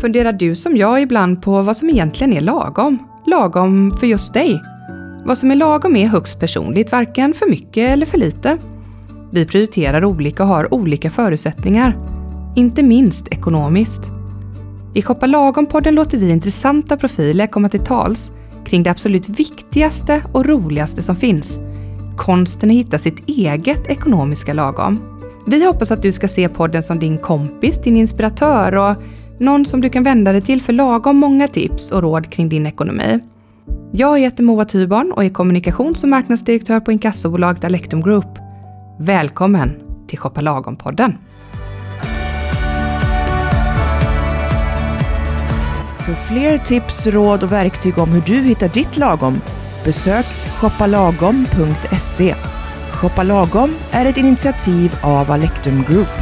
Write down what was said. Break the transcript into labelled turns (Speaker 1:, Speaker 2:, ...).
Speaker 1: Funderar du som jag ibland på vad som egentligen är lagom? Lagom för just dig? Vad som är lagom är högst personligt, varken för mycket eller för lite. Vi prioriterar olika och har olika förutsättningar. Inte minst ekonomiskt. I Shoppa Lagom-podden låter vi intressanta profiler komma till tals kring det absolut viktigaste och roligaste som finns. Konsten att hitta sitt eget ekonomiska lagom. Vi hoppas att du ska se podden som din kompis, din inspiratör och någon som du kan vända dig till för lagom många tips och råd kring din ekonomi. Jag heter Moa Tyborn och är kommunikations och marknadsdirektör på inkassobolaget Alectum Group. Välkommen till Shoppa Lagom-podden!
Speaker 2: För fler tips, råd och verktyg om hur du hittar ditt lagom, besök shoppalagom.se. Shoppa Lagom är ett initiativ av Alectum Group.